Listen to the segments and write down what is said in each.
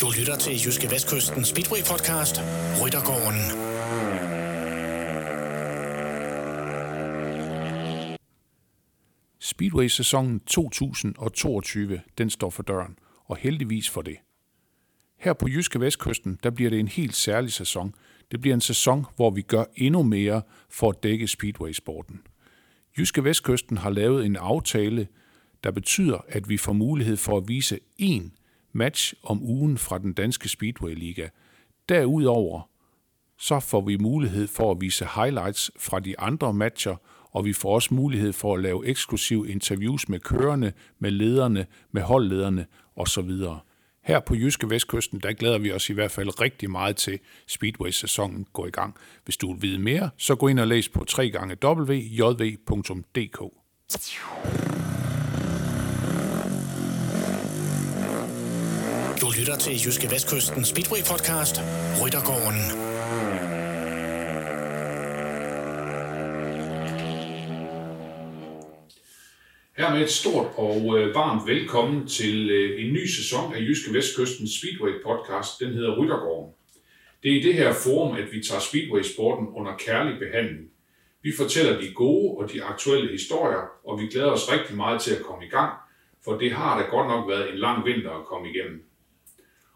Du lytter til Jyske Vestkysten Speedway Podcast, Ryttergården. Speedway-sæsonen 2022, den står for døren, og heldigvis for det. Her på Jyske Vestkysten, der bliver det en helt særlig sæson. Det bliver en sæson, hvor vi gør endnu mere for at dække Speedway-sporten. Jyske Vestkysten har lavet en aftale, der betyder, at vi får mulighed for at vise én match om ugen fra den danske Speedway-liga. Derudover så får vi mulighed for at vise highlights fra de andre matcher, og vi får også mulighed for at lave eksklusive interviews med kørerne, med lederne, med holdlederne osv. Her på Jyske Vestkysten, der glæder vi os i hvert fald rigtig meget til Speedway-sæsonen går i gang. Hvis du vil vide mere, så gå ind og læs på www.jv.dk. Du lytter til Jyske Vestkysten Speedway Podcast, Ryttergården. Hermed et stort og øh, varmt velkommen til øh, en ny sæson af Jyske Vestkysten Speedway podcast. Den hedder Ryttergården. Det er i det her forum, at vi tager Speedway-sporten under kærlig behandling. Vi fortæller de gode og de aktuelle historier, og vi glæder os rigtig meget til at komme i gang, for det har da godt nok været en lang vinter at komme igennem.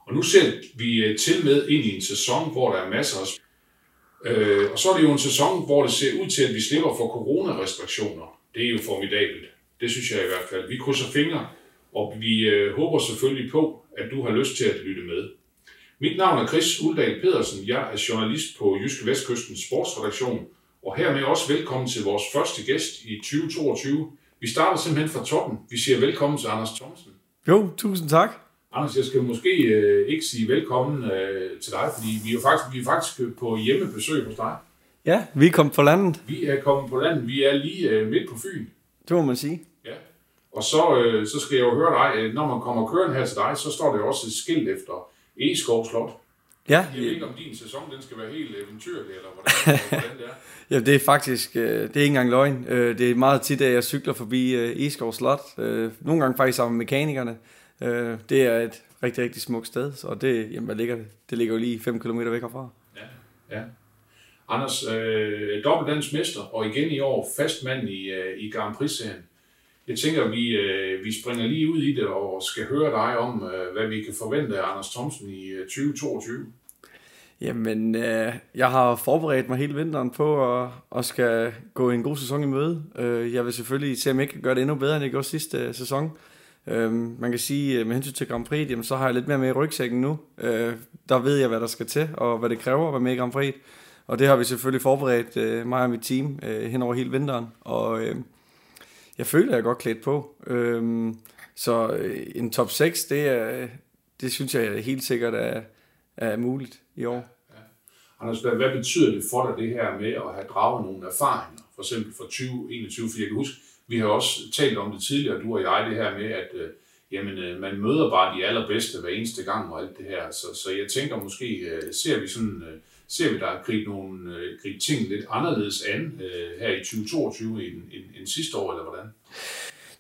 Og nu ser vi øh, til med ind i en sæson, hvor der er masser af Øh, og så er det jo en sæson, hvor det ser ud til, at vi slipper for coronarestriktioner. Det er jo formidabelt. Det synes jeg i hvert fald. Vi krydser fingre, og vi øh, håber selvfølgelig på, at du har lyst til at lytte med. Mit navn er Chris Uldal Pedersen. Jeg er journalist på Jyske Vestkystens sportsredaktion, og hermed også velkommen til vores første gæst i 2022. Vi starter simpelthen fra toppen. Vi siger velkommen til Anders Thomsen. Jo, tusind tak. Anders, jeg skal måske øh, ikke sige velkommen øh, til dig, fordi vi er faktisk, vi er faktisk på hjemmebesøg hos dig. Ja, vi er kommet på landet. Vi er kommet på landet. Vi er lige øh, midt på Fyn. Det må man sige. Ja. Og så, øh, så skal jeg jo høre dig, øh, når man kommer kørende her til dig, så står der jo også et skilt efter Egeskov Slot. Ja, Jeg ved ikke, om din sæson den skal være helt eventyrlig, eller hvordan, hvordan det er. ja det er faktisk, øh, det er ikke engang løgn. Øh, Det er meget tit, at jeg cykler forbi Eskov Slot. Nogle gange faktisk sammen med mekanikerne. Det er et rigtig, rigtig smukt sted, så det, jamen, ligger det? Ligger jo lige 5 km væk herfra. Ja. Anders, øh, dobbeltdansk mester, og igen i år fastmand i, øh, i Grand Prix-serien. Jeg tænker, vi, øh, vi springer lige ud i det og skal høre dig om, øh, hvad vi kan forvente af Anders Thomsen i øh, 2022. Jamen, øh, jeg har forberedt mig hele vinteren på at, at skal gå en god sæson i møde. Øh, jeg vil selvfølgelig se, om jeg kan gøre det endnu bedre, end jeg gjorde sidste øh, sæson. Øh, man kan sige, øh, med hensyn til Grand Prix, jamen, så har jeg lidt mere med i rygsækken nu. Øh, der ved jeg, hvad der skal til, og hvad det kræver at være med i Grand Prix. Og det har vi selvfølgelig forberedt, øh, mig og mit team, øh, hen over hele vinteren. Og øh, jeg føler, jeg er godt klædt på. Øh, så øh, en top 6, det, er, det synes jeg helt sikkert er, er muligt i år. Ja. Anders, hvad, hvad betyder det for dig, det her med at have draget nogle erfaringer, for eksempel fra 2021? Fordi jeg kan huske, vi har også talt om det tidligere, du og jeg, det her med, at øh, jamen, øh, man møder bare de allerbedste hver eneste gang og alt det her. Så, så jeg tænker måske, øh, ser vi sådan, øh, ser vi der gribe, nogle, øh, gribe ting lidt anderledes an øh, her i 2022 end, end, end sidste år, eller hvordan?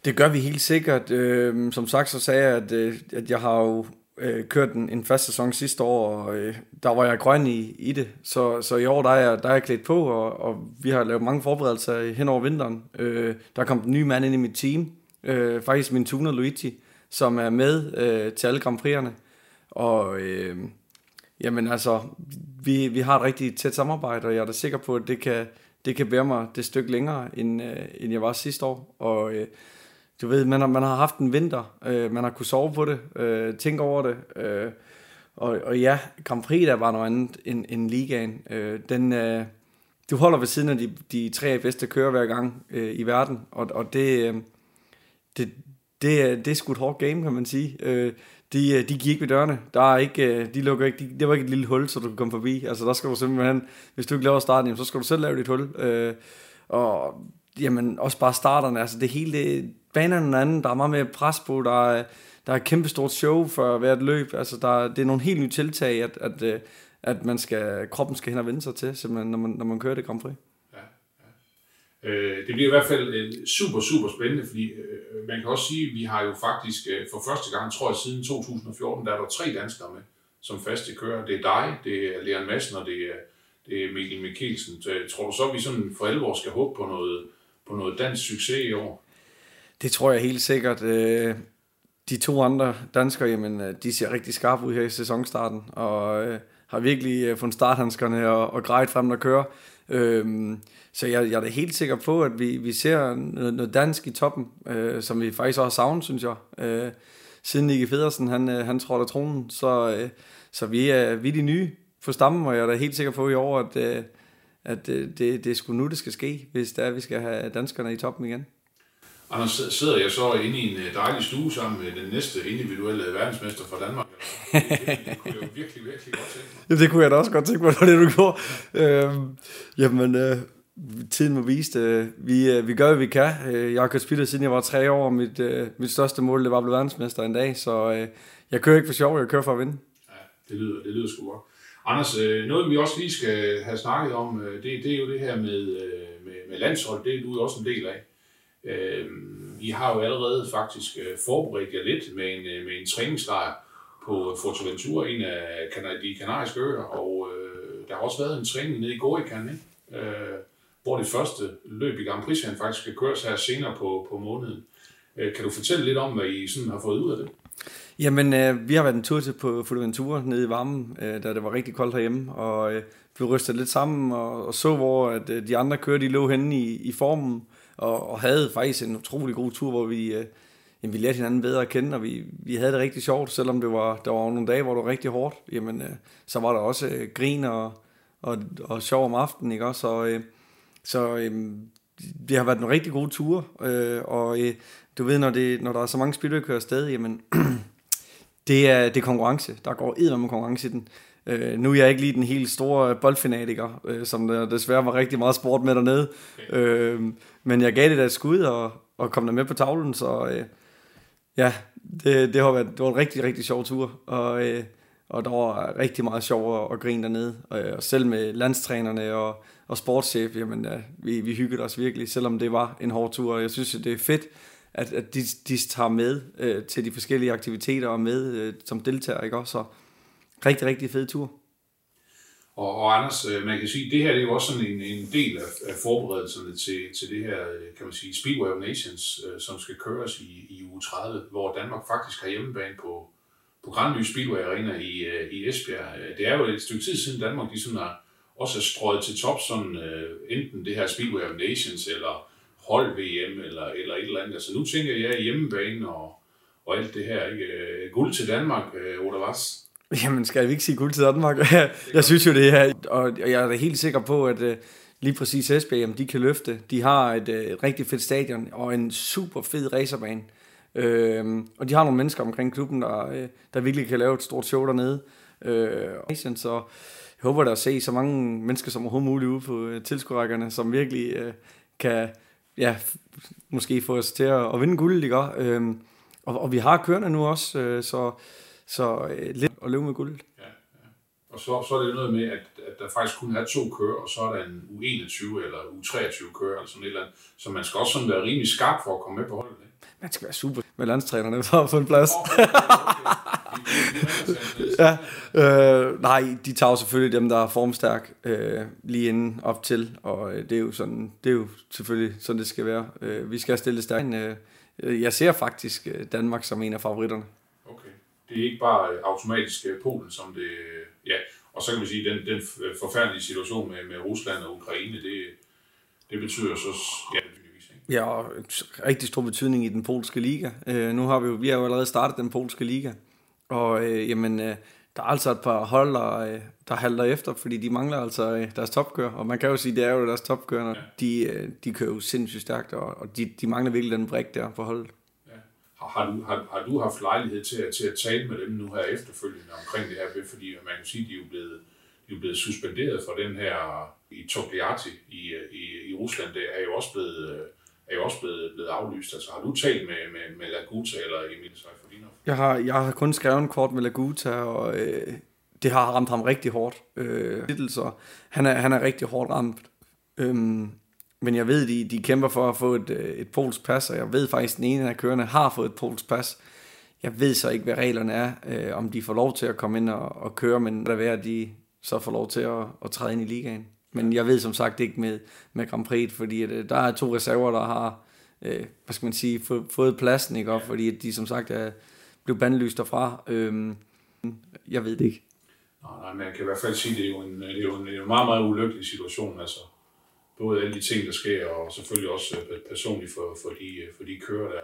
Det gør vi helt sikkert. Øh, som sagt, så sagde jeg, at, øh, at jeg har jo øh, kørt en, en fast sæson sidste år, og øh, der var jeg grøn i, i det. Så, så i år, der er, jeg, der er jeg klædt på, og, og vi har lavet mange forberedelser hen over vinteren. Øh, der kom en ny mand ind i mit team, øh, faktisk min tuner Luigi, som er med øh, til alle Grand Prix'erne. Og øh, jamen altså, vi, vi har et rigtig tæt samarbejde, og jeg er da sikker på, at det kan, det kan bære mig det stykke længere, end, øh, end jeg var sidste år. Og øh, du ved, man har, man har haft en vinter, øh, man har kunnet sove på det, øh, tænke over det, øh, og, og ja, Grand Prix der var noget andet end, end ligaen. Øh, den, øh, du holder ved siden af de, de tre bedste kører hver gang øh, i verden, og, og det, øh, det, det, er, det er sgu et hårdt game, kan man sige. Øh, de, øh, de gik ikke ved dørene. Der er ikke, øh, de lukker ikke, de, det var ikke et lille hul, så du kan komme forbi. Altså der skal du simpelthen, hvis du ikke laver starten, jamen, så skal du selv lave dit hul. Øh, og jamen, også bare starterne, altså det hele, det, banerne og anden, der er meget mere pres på, der er, der er et kæmpe stort show for hvert løb, altså der, det er nogle helt nye tiltag, at, at, øh, at man skal, kroppen skal hen og vende sig til, simpelthen, når man, når man kører det Grand Prix. Øh, det bliver i hvert fald øh, super, super spændende, fordi øh, man kan også sige, at vi har jo faktisk øh, for første gang, tror jeg, siden 2014, der er der tre danskere med som faste kører. Det er dig, det er Leon Madsen, og det er, det er Mikkel Mikkelsen. Så, tror du så, at vi sådan for alvor skal håbe på noget, på noget dansk succes i år? Det tror jeg helt sikkert. De to andre danskere, jamen, de ser rigtig skarpe ud her i sæsonstarten, og har virkelig fundet starthandskerne og, og grejet frem, der kører. Øhm, så jeg, jeg er da helt sikker på, at vi, vi ser noget, noget dansk i toppen, øh, som vi faktisk også har savnet, synes jeg. Øh, siden Nicky Federsen, han, øh, han trådte af tronen, så, øh, så vi, er, vi er de nye på stammen, og jeg er da helt sikker på i år, at, øh, at øh, det, det er sgu nu, det skal ske, hvis det er, at vi skal have danskerne i toppen igen. Anders, sidder jeg så inde i en øh, dejlig stue sammen med den næste individuelle verdensmester fra Danmark? Det, kunne jeg jo virkelig, virkelig godt tænke mig. Jamen, det kunne jeg da også godt tænke mig, det det, du gjorde. Øhm, jamen, øh, tiden må vise det. Vi, øh, vi gør, hvad vi kan. Øh, jeg har kørt speeder, siden jeg var tre år, og mit, øh, mit største mål, det var at blive verdensmester en dag, så øh, jeg kører ikke for sjov, jeg kører for at vinde. Ja, det lyder, det lyder sgu godt. Anders, øh, noget vi også lige skal have snakket om, øh, det, det er jo det her med, øh, med, med landshold, det er du også en del af. Øh, I har jo allerede faktisk øh, forberedt jer lidt med en, øh, med en træningslejr på Fortaventura, en af de kanariske øer, og øh, der har også været en træning nede i Gorican, ikke? Øh, hvor det første løb i Grand Prix faktisk skal køres her senere på, på måneden. Øh, kan du fortælle lidt om, hvad I sådan har fået ud af det? Jamen, øh, vi har været en tur til på Fuerteventura nede i varmen, øh, da det var rigtig koldt herhjemme, og øh, vi rystede lidt sammen og, og så, hvor at, øh, de andre kører, de lå henne i, i formen, og, og havde faktisk en utrolig god tur, hvor vi, øh, jamen, vi lærte hinanden bedre at kende, og vi, vi havde det rigtig sjovt, selvom det var, der var nogle dage, hvor det var rigtig hårdt, jamen, øh, så var der også øh, grin og, og, og sjov om aftenen, ikke også? Og, øh, så øh, det har været en rigtig god tur, øh, og øh, du ved, når, det, når der er så mange spillere, der kører afsted, jamen, det er, det er konkurrence. Der går edder med konkurrence i den. Øh, nu er jeg ikke lige den helt store boldfanatiker, øh, som der desværre var rigtig meget sport med dernede. Okay. Øh, men jeg gav det da et skud og, og kom der med på tavlen, så øh, ja, det, det, har været, det var en rigtig, rigtig sjov tur. Og, øh, og der var rigtig meget sjov at grine dernede. Og, øh, og selv med landstrænerne og, og sportschef, jamen ja, vi, vi hyggede os virkelig, selvom det var en hård tur. Og jeg synes, det er fedt, at, at de, de tager med øh, til de forskellige aktiviteter og med øh, som deltager, ikke også? Så rigtig, rigtig fed tur. Og, og Anders, øh, man kan sige, at det her det er jo også sådan en, en del af, af forberedelserne til, til det her, øh, kan man sige, Speedway of Nations, øh, som skal køres i, i uge 30, hvor Danmark faktisk har hjemmebane på, på Grandly Speedway Arena i, i Esbjerg. Det er jo et stykke tid siden Danmark, de sådan har, også er strøget til top, sådan, enten det her Speedway of Nations, eller hold-VM eller, eller et eller andet. Altså nu tænker jeg hjemmebane og, og alt det her. Ikke? Guld til Danmark, øh, Oda Vass. Jamen, skal vi ikke sige guld til Danmark? jeg synes jo det her, og jeg er da helt sikker på, at øh, lige præcis Esbjerg, de kan løfte. De har et øh, et rigtig fedt stadion og en super fed racerbane. Øhm, og de har nogle mennesker omkring klubben, der, øh, der virkelig kan lave et stort show dernede. Øh, så jeg håber da at se så mange mennesker som overhovedet muligt ude på tilskuerrækkerne, som virkelig øh, kan ja, måske få os til at, at vinde guld, ikke? Øhm, og, og vi har kørende nu også, øh, så, så øh, lidt at løbe med guld. Ja, ja. Og så, så er det noget med, at, at der faktisk kun er to kører, og så er der en U21 eller U23 kører, eller sådan et eller andet. Så man skal også sådan være rimelig skarp for at komme med på holdet. Ikke? Man skal være super med landstrænerne for at få en plads. Okay, okay ja, øh, nej, de tager selvfølgelig dem, der er formstærk øh, lige inden op til, og øh, det er jo sådan, det er jo selvfølgelig sådan, det skal være. Øh, vi skal stille stærkt. Øh, jeg ser faktisk øh, Danmark som en af favoritterne. Det er ikke bare øh, automatisk Polen, som det... Ja, og så kan man sige, den, den forfærdelige situation med, med Rusland og Ukraine, det, det betyder så... Ja, Ja, og rigtig stor betydning i den polske liga. Øh, nu har vi jo, vi har jo allerede startet den polske liga, og øh, jamen, øh, der er altså et par hold, der, øh, der halter efter, fordi de mangler altså øh, deres topkører. Og man kan jo sige, det er jo deres topkører, ja. de, øh, de kører jo sindssygt stærkt, og, og de, de mangler virkelig den brik der på holdet. Har, har, du, har, har du haft lejlighed til at, til at tale med dem nu her efterfølgende omkring det her? Fordi man kan sige, at de er jo blevet, de er blevet suspenderet fra den her i Togliatti i, i, i Rusland. Det er jo også blevet er jo også blevet, blevet aflyst. Altså har du talt med, med, med Laguta eller Emil Seifelinov? Jeg har, jeg har kun skrevet en kort med Laguta, og øh, det har ramt ham rigtig hårdt. Øh, så han er, han er rigtig hårdt ramt. Øhm, men jeg ved, de, de kæmper for at få et, øh, et polsk pas, og jeg ved faktisk, at den ene af kørende har fået et polsk pas. Jeg ved så ikke, hvad reglerne er, øh, om de får lov til at komme ind og, og køre, men der er at de så får lov til at, at træde ind i ligaen. Men jeg ved som sagt ikke med, med Grand Prix, fordi at, øh, der er to reserver, der har øh, hvad skal man sige, få, fået pladsen, ikke? Og fordi at de som sagt er blevet bandlyst derfra. Øh, jeg ved det ikke. Nej, men jeg kan i hvert fald sige, at øh, det er jo en, det er jo en, det er en meget, meget ulykkelig situation. Altså, både alle de ting, der sker, og selvfølgelig også øh, personligt for, for, de, øh, for de kører, der,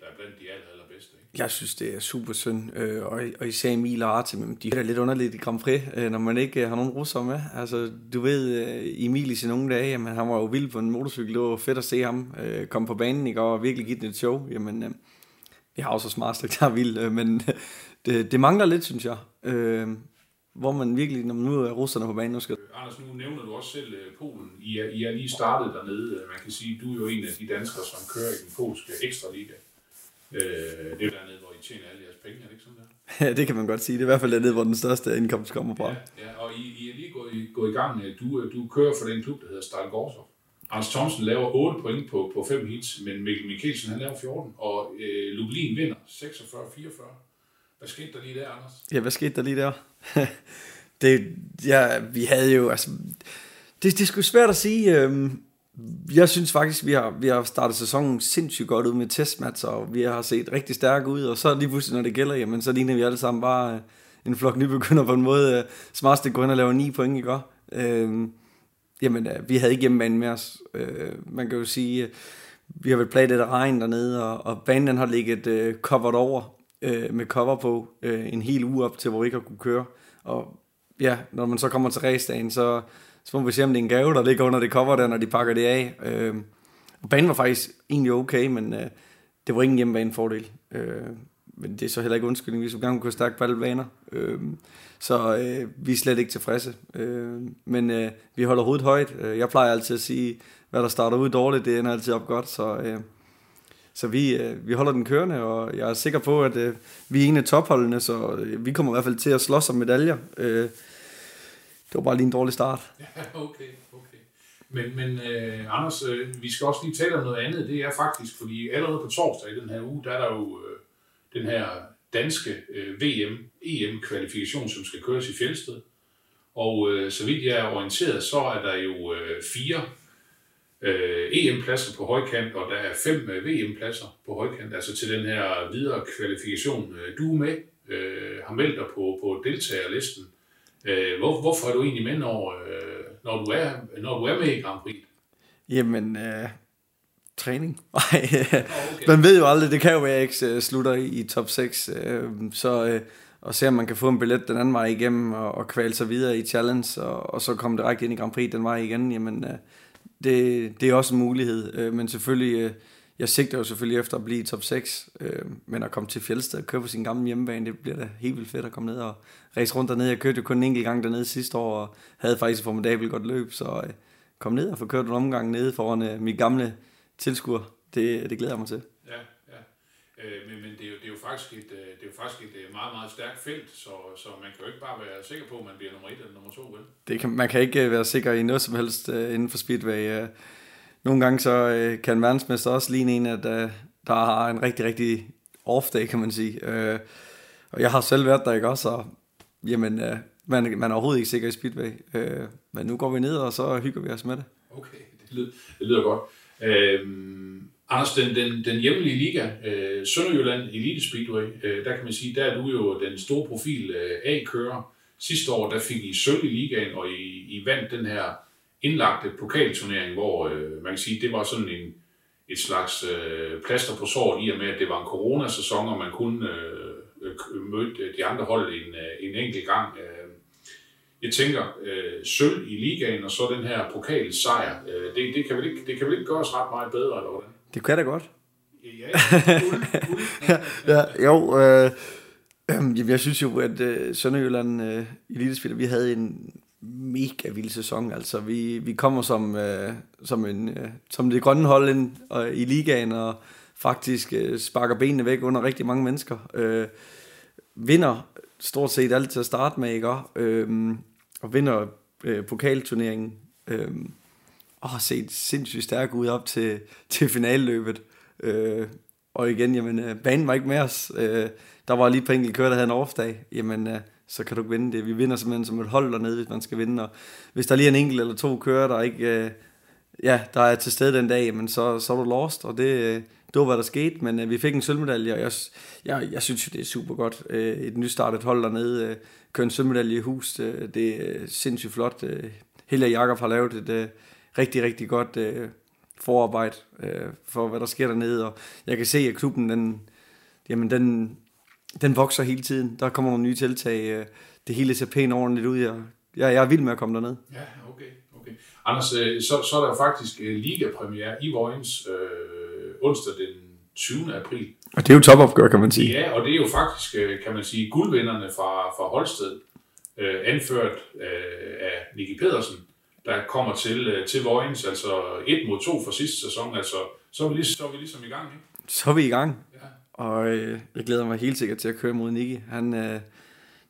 der er blandt de aller, allerbedste. Ikke? Jeg synes, det er super synd, øh, og, og især Emil og Artem, de er lidt underligt i Grand Prix, når man ikke har nogen russer med. Altså, du ved, Emil i sine unge dage, jamen, han var jo vild på en motorcykel, det var fedt at se ham komme på banen ikke, og virkelig give den et show. Jamen, vi har også smart der er vild, men det, det mangler lidt, synes jeg hvor man virkelig, når man nu er russerne på banen, nu skal... Anders, nu nævner du også selv uh, Polen. I er, I er lige startet dernede. Man kan sige, du er jo en af de danskere, som kører i den polske ekstra liga. Uh, det er dernede, hvor I tjener alle jeres penge, er det ikke sådan der? Ja, det kan man godt sige. Det er i hvert fald dernede, hvor den største indkomst kommer fra. Ja, ja og I, I er lige gået, I, gået i gang. Du, du kører for den klub, der hedder Style Gorsov. Anders Thomsen laver 8 point på, på 5 hits, men Mikkel Mikkelsen han laver 14, og øh, Lublin vinder 46-44. Hvad skete der lige der, Anders? Ja, hvad skete der lige der? det, ja, vi havde jo, altså, det, det er sgu svært at sige. Øhm, jeg synes faktisk, vi har, vi har startet sæsonen sindssygt godt ud med testmatcher, og vi har set rigtig stærke ud, og så lige pludselig, når det gælder, jamen, så ligner vi alle sammen bare øh, en flok nybegynder på en måde. Øh, Smartstick går ind og laver 9 point, ikke? Øhm, jamen, øh, vi havde ikke hjemmebane med os. Øh, man kan jo sige, øh, vi har vel plaget lidt af regn dernede, og, og banen har ligget øh, covered over, øh, med cover på, øh, en hel uge op til, hvor vi ikke har kunne køre. Og ja, når man så kommer til racedagen, så, så må vi se, om det er en gave, der ligger under det cover der, når de pakker det af. Øh, og banen var faktisk egentlig okay, men øh, det var ingen hjemmebanefordel. Øh, men det er så heller ikke undskyldning, vi så gerne kunne stærke på alle baner. Øh, så øh, vi er slet ikke tilfredse. Øh, men øh, vi holder hovedet højt. Øh, jeg plejer altid at sige, hvad der starter ud dårligt, det ender altid op godt. Så, øh, så vi, øh, vi holder den kørende, og jeg er sikker på, at øh, vi er en af topholdene, så øh, vi kommer i hvert fald til at slås om medaljer. Øh, det var bare lige en dårlig start. Ja, okay, okay. Men, men øh, Anders, øh, vi skal også lige tale om noget andet. Det er faktisk, fordi allerede på torsdag i den her uge, der er der jo øh, den her danske øh, VM, EM-kvalifikation, som skal køres i Fjeldsted. Og øh, så vidt jeg er orienteret, så er der jo øh, fire øh, EM-pladser på højkant, og der er fem øh, VM-pladser på højkant, altså til den her videre kvalifikation. Øh, du er med, øh, har meldt dig på, på deltagerlisten. Øh, hvor, hvorfor er du egentlig med, når, øh, når, du er, når du er med i Grand Prix? Jamen, øh, træning. okay. Man ved jo aldrig, det kan jo være, at jeg ikke øh, slutter i, i top 6, øh, så... Øh, og se om man kan få en billet den anden vej igennem og, og kvæle sig videre i challenge og, og så komme direkte ind i Grand Prix den vej igen, jamen øh, det, det er også en mulighed, øh, men selvfølgelig, øh, jeg sigter jo selvfølgelig efter at blive i top 6, øh, men at komme til Fjeldsted og køre på sin gamle hjemmebane, det bliver da helt vildt fedt at komme ned og race rundt dernede. Jeg kørte jo kun en enkelt gang dernede sidste år, og havde faktisk et formidabelt godt løb, så øh, kom ned og få kørt en omgang nede foran øh, mit gamle tilskuer. Det, det glæder jeg mig til. Øh, men, men det, er jo, det, er jo faktisk et, øh, det er jo faktisk et øh, meget, meget stærkt felt, så, så man kan jo ikke bare være sikker på, at man bliver nummer et eller nummer to, vel? Det kan, man kan ikke være sikker i noget som helst inden for speedway. nogle gange så kan verdensmester også ligne en, at der har en rigtig, rigtig off-day, kan man sige. Og jeg har selv været der, ikke også? Og, jamen, man, man er overhovedet ikke sikker i speedway. Men nu går vi ned, og så hygger vi os med det. Okay, det lyder, det lyder godt. Uh, Anders, den, den, den hjemlige liga, øh, Sønderjylland Elite Speedway, øh, der kan man sige, der er du jo den store profil øh, A-kører. Sidste år, der fik I sølv i ligaen, og I, I vandt den her indlagte pokalturnering, hvor øh, man kan sige, det var sådan en, et slags øh, plaster på såret i og med, at det var en coronasæson, og man kunne øh, øh møde de andre hold en, øh, en enkelt gang. Øh, jeg tænker, øh, sølv i ligaen, og så den her pokalsejr, øh, det, det, kan vel ikke, det kan vel ikke gøres ret meget bedre, eller hvordan? Det kan da godt. Ja, ja, ja jo. Øh, øh, jeg synes jo, at øh, Sønderjylland øh, Elitespiller, vi havde en mega vild sæson. Altså, vi, vi kommer som, øh, som, en, øh, som det grønne hold ind, og, i ligaen, og faktisk øh, sparker benene væk under rigtig mange mennesker. Øh, vinder stort set alt til at starte med, ikke? Øh, og vinder øh, pokalturneringen. Øh, og har set sindssygt stærk ud op til, til finaleløbet. Øh, og igen, jamen, øh, banen var ikke med os. Øh, der var lige på enkelt kører, der havde en off-dag. Jamen, øh, så kan du ikke vinde det. Vi vinder simpelthen som et hold dernede, hvis man skal vinde. Og hvis der lige er en enkelt eller to kører, der ikke... Øh, ja, der er til stede den dag, men så, så er du lost, og det, øh, det var, hvad der skete, men øh, vi fik en sølvmedalje, og jeg, jeg, jeg synes jo, det er super godt. Øh, et nystartet hold dernede, øh, kører en sølvmedalje i hus, øh, det er sindssygt flot. Øh, Helge Jakob har lavet et øh, rigtig, rigtig godt øh, forarbejde øh, for, hvad der sker dernede, og jeg kan se, at klubben, den, jamen, den, den vokser hele tiden. Der kommer nogle nye tiltag. Øh, det hele ser pænt ordentligt ud. Jeg, jeg, jeg er vild med at komme derned. Ja, okay. okay. Anders, øh, så, så er der faktisk øh, ligapremiere i Vojens øh, onsdag den 20. april. Og det er jo topopgør, kan man sige. Ja, og det er jo faktisk, kan man sige, guldvinderne fra, fra Holsted, øh, anført øh, af Nicky Pedersen, der kommer til, til Vojens, altså et mod to for sidste sæson, altså så er vi, lige, så er vi ligesom i gang, ikke? Så er vi i gang. Og øh, jeg glæder mig helt sikkert til at køre mod Nicky. Han, øh,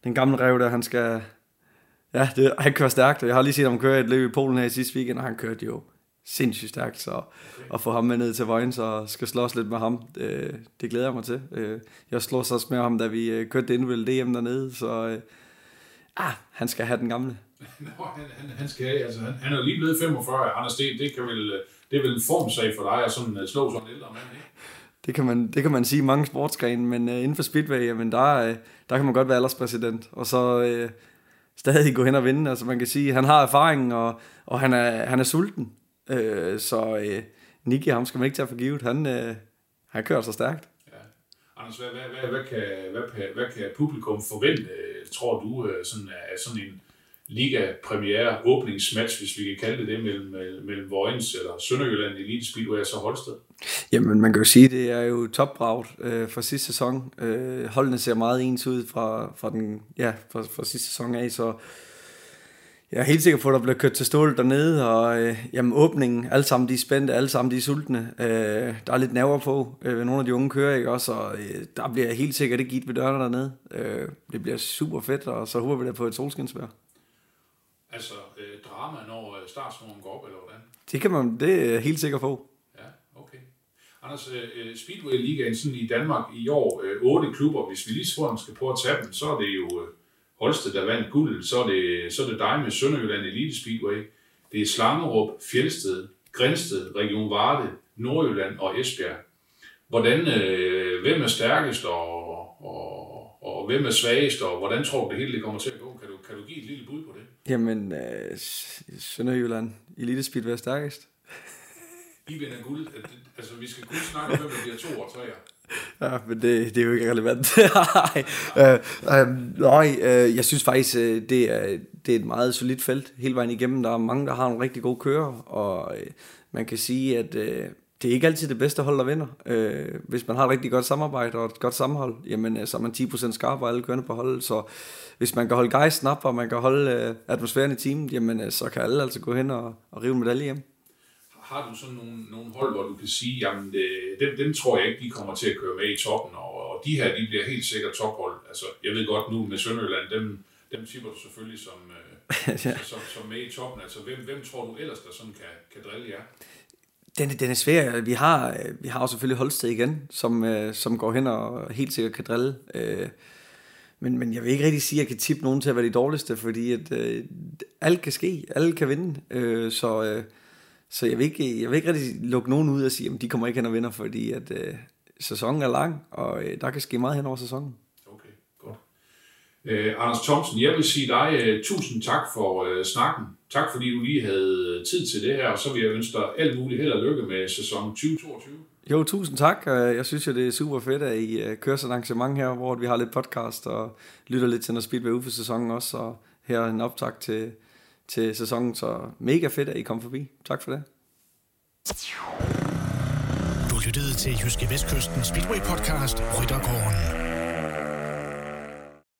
den gamle rev der, han skal... Ja, det, han kører stærkt, og jeg har lige set ham køre et løb i Polen her i sidste weekend, og han kørte jo sindssygt stærkt, så okay. at få ham med ned til vejen, så skal slås lidt med ham, det, det glæder jeg mig til. Øh, jeg slås også med ham, da vi øh, kørte det individuelle DM dernede, så øh, ah, han skal have den gamle. Nå, han, han, han skal altså han, han er jo lige blevet 45, Anders, det, det, kan vel, det er vel en formsag for dig at sådan, slå sådan en ældre mand, ikke? Det kan man, det kan man sige i mange sportsgrene, men uh, inden for Speedway, jamen der, uh, der kan man godt være alderspræsident, og så uh, stadig gå hen og vinde. Altså man kan sige, han har erfaring, og, og han, er, han er sulten. Uh, så uh, Nicky, ham skal man ikke tage for givet. Han, uh, han kører så stærkt. Ja. Anders, hvad, hvad, hvad, hvad, kan, hvad, hvad kan publikum forvente, tror du, sådan, af sådan en liga premiere åbningsmatch, hvis vi kan kalde det det, mellem, øh, mellem Vojens eller Sønderjylland Elite Speedway og så Holsted? Jamen, man kan jo sige, det er jo topbragt øh, for sidste sæson. Øh, holdene ser meget ens ud fra, fra, den, ja, fra, fra sidste sæson af, så jeg er helt sikker på, at der bliver kørt til stål dernede, og øh, jamen, åbningen, alle sammen de er spændte, alle sammen de er sultne. Øh, der er lidt nerver på, øh, nogle af de unge kører, ikke også, og øh, der bliver helt sikkert ikke givet ved dørene dernede. Øh, det bliver super fedt, og så håber vi da på et solskinsvær. Altså øh, drama, når øh, startsnoren går op, eller hvordan? Det kan man, det er helt sikker på. Ja, okay. Anders, øh, øh Speedway Ligaen sådan i Danmark i år, øh, otte klubber, hvis vi lige sådan skal prøve at tage dem, så er det jo øh, Holsted, der vandt guld, så er det, så er det dig med Sønderjylland Elite Speedway, det er Slangerup, Fjeldsted, Grænsted, Region Varde, Nordjylland og Esbjerg. Hvordan, øh, hvem er stærkest og, og, og hvem er svagest, og hvordan tror du det hele det kommer til at gå? Kan du, kan du give et lille bud? Jamen, øh, Sønderjylland, Elite Speed er stærkest. I vinder guld. Altså, vi skal kun snakke om, hvem der bliver to og tre. Ja, men det, det er jo ikke relevant. nej, øh, øh, nej øh, jeg synes faktisk, øh, det er, det er et meget solidt felt hele vejen igennem. Der er mange, der har nogle rigtig gode kører, og øh, man kan sige, at øh, det er ikke altid det bedste hold, der vinder. Øh, hvis man har et rigtig godt samarbejde og et godt sammenhold, jamen, øh, så er man 10% skarp og alle kørende på holdet. Så hvis man kan holde gejsten op, og man kan holde øh, atmosfæren i teamet, jamen, øh, så kan alle altså gå hen og, og rive medalje hjem. Har du sådan nogle, nogle hold, hvor du kan sige, jamen det, dem, dem tror jeg ikke, de kommer til at køre med i toppen, og, og de her, de bliver helt sikkert tophold. Altså, jeg ved godt nu med Sønderjylland, dem, dem tipper du selvfølgelig som, øh, ja. som, som med i toppen. Altså, hvem, hvem tror du ellers, der sådan kan, kan drille jer? Den, den er svær. Vi har, øh, vi har jo selvfølgelig Holsted igen, som, øh, som går hen og helt sikkert kan drille. Øh, men, men jeg vil ikke rigtig sige, at jeg kan tippe nogen til at være de dårligste, fordi at, øh, alt kan ske. Alle kan vinde. Øh, så, øh, så jeg vil, ikke, jeg vil ikke rigtig lukke nogen ud og sige, at de kommer ikke hen og vinder, fordi at, øh, sæsonen er lang, og øh, der kan ske meget hen over sæsonen. Øh, Anders Thomsen, jeg vil sige dig uh, tusind tak for uh, snakken. Tak fordi du lige havde tid til det her, og så vil jeg ønske dig alt muligt held og lykke med sæson 2022. Jo, tusind tak. Jeg synes jo, det er super fedt, at I øh, kører sådan et arrangement her, hvor vi har lidt podcast og lytter lidt til noget Speedway ude for sæsonen også. Og her en optag til, til sæsonen, så mega fedt, at I kom forbi. Tak for det. Du lyttede til Jyske Vestkysten Speedway podcast Ryttergården.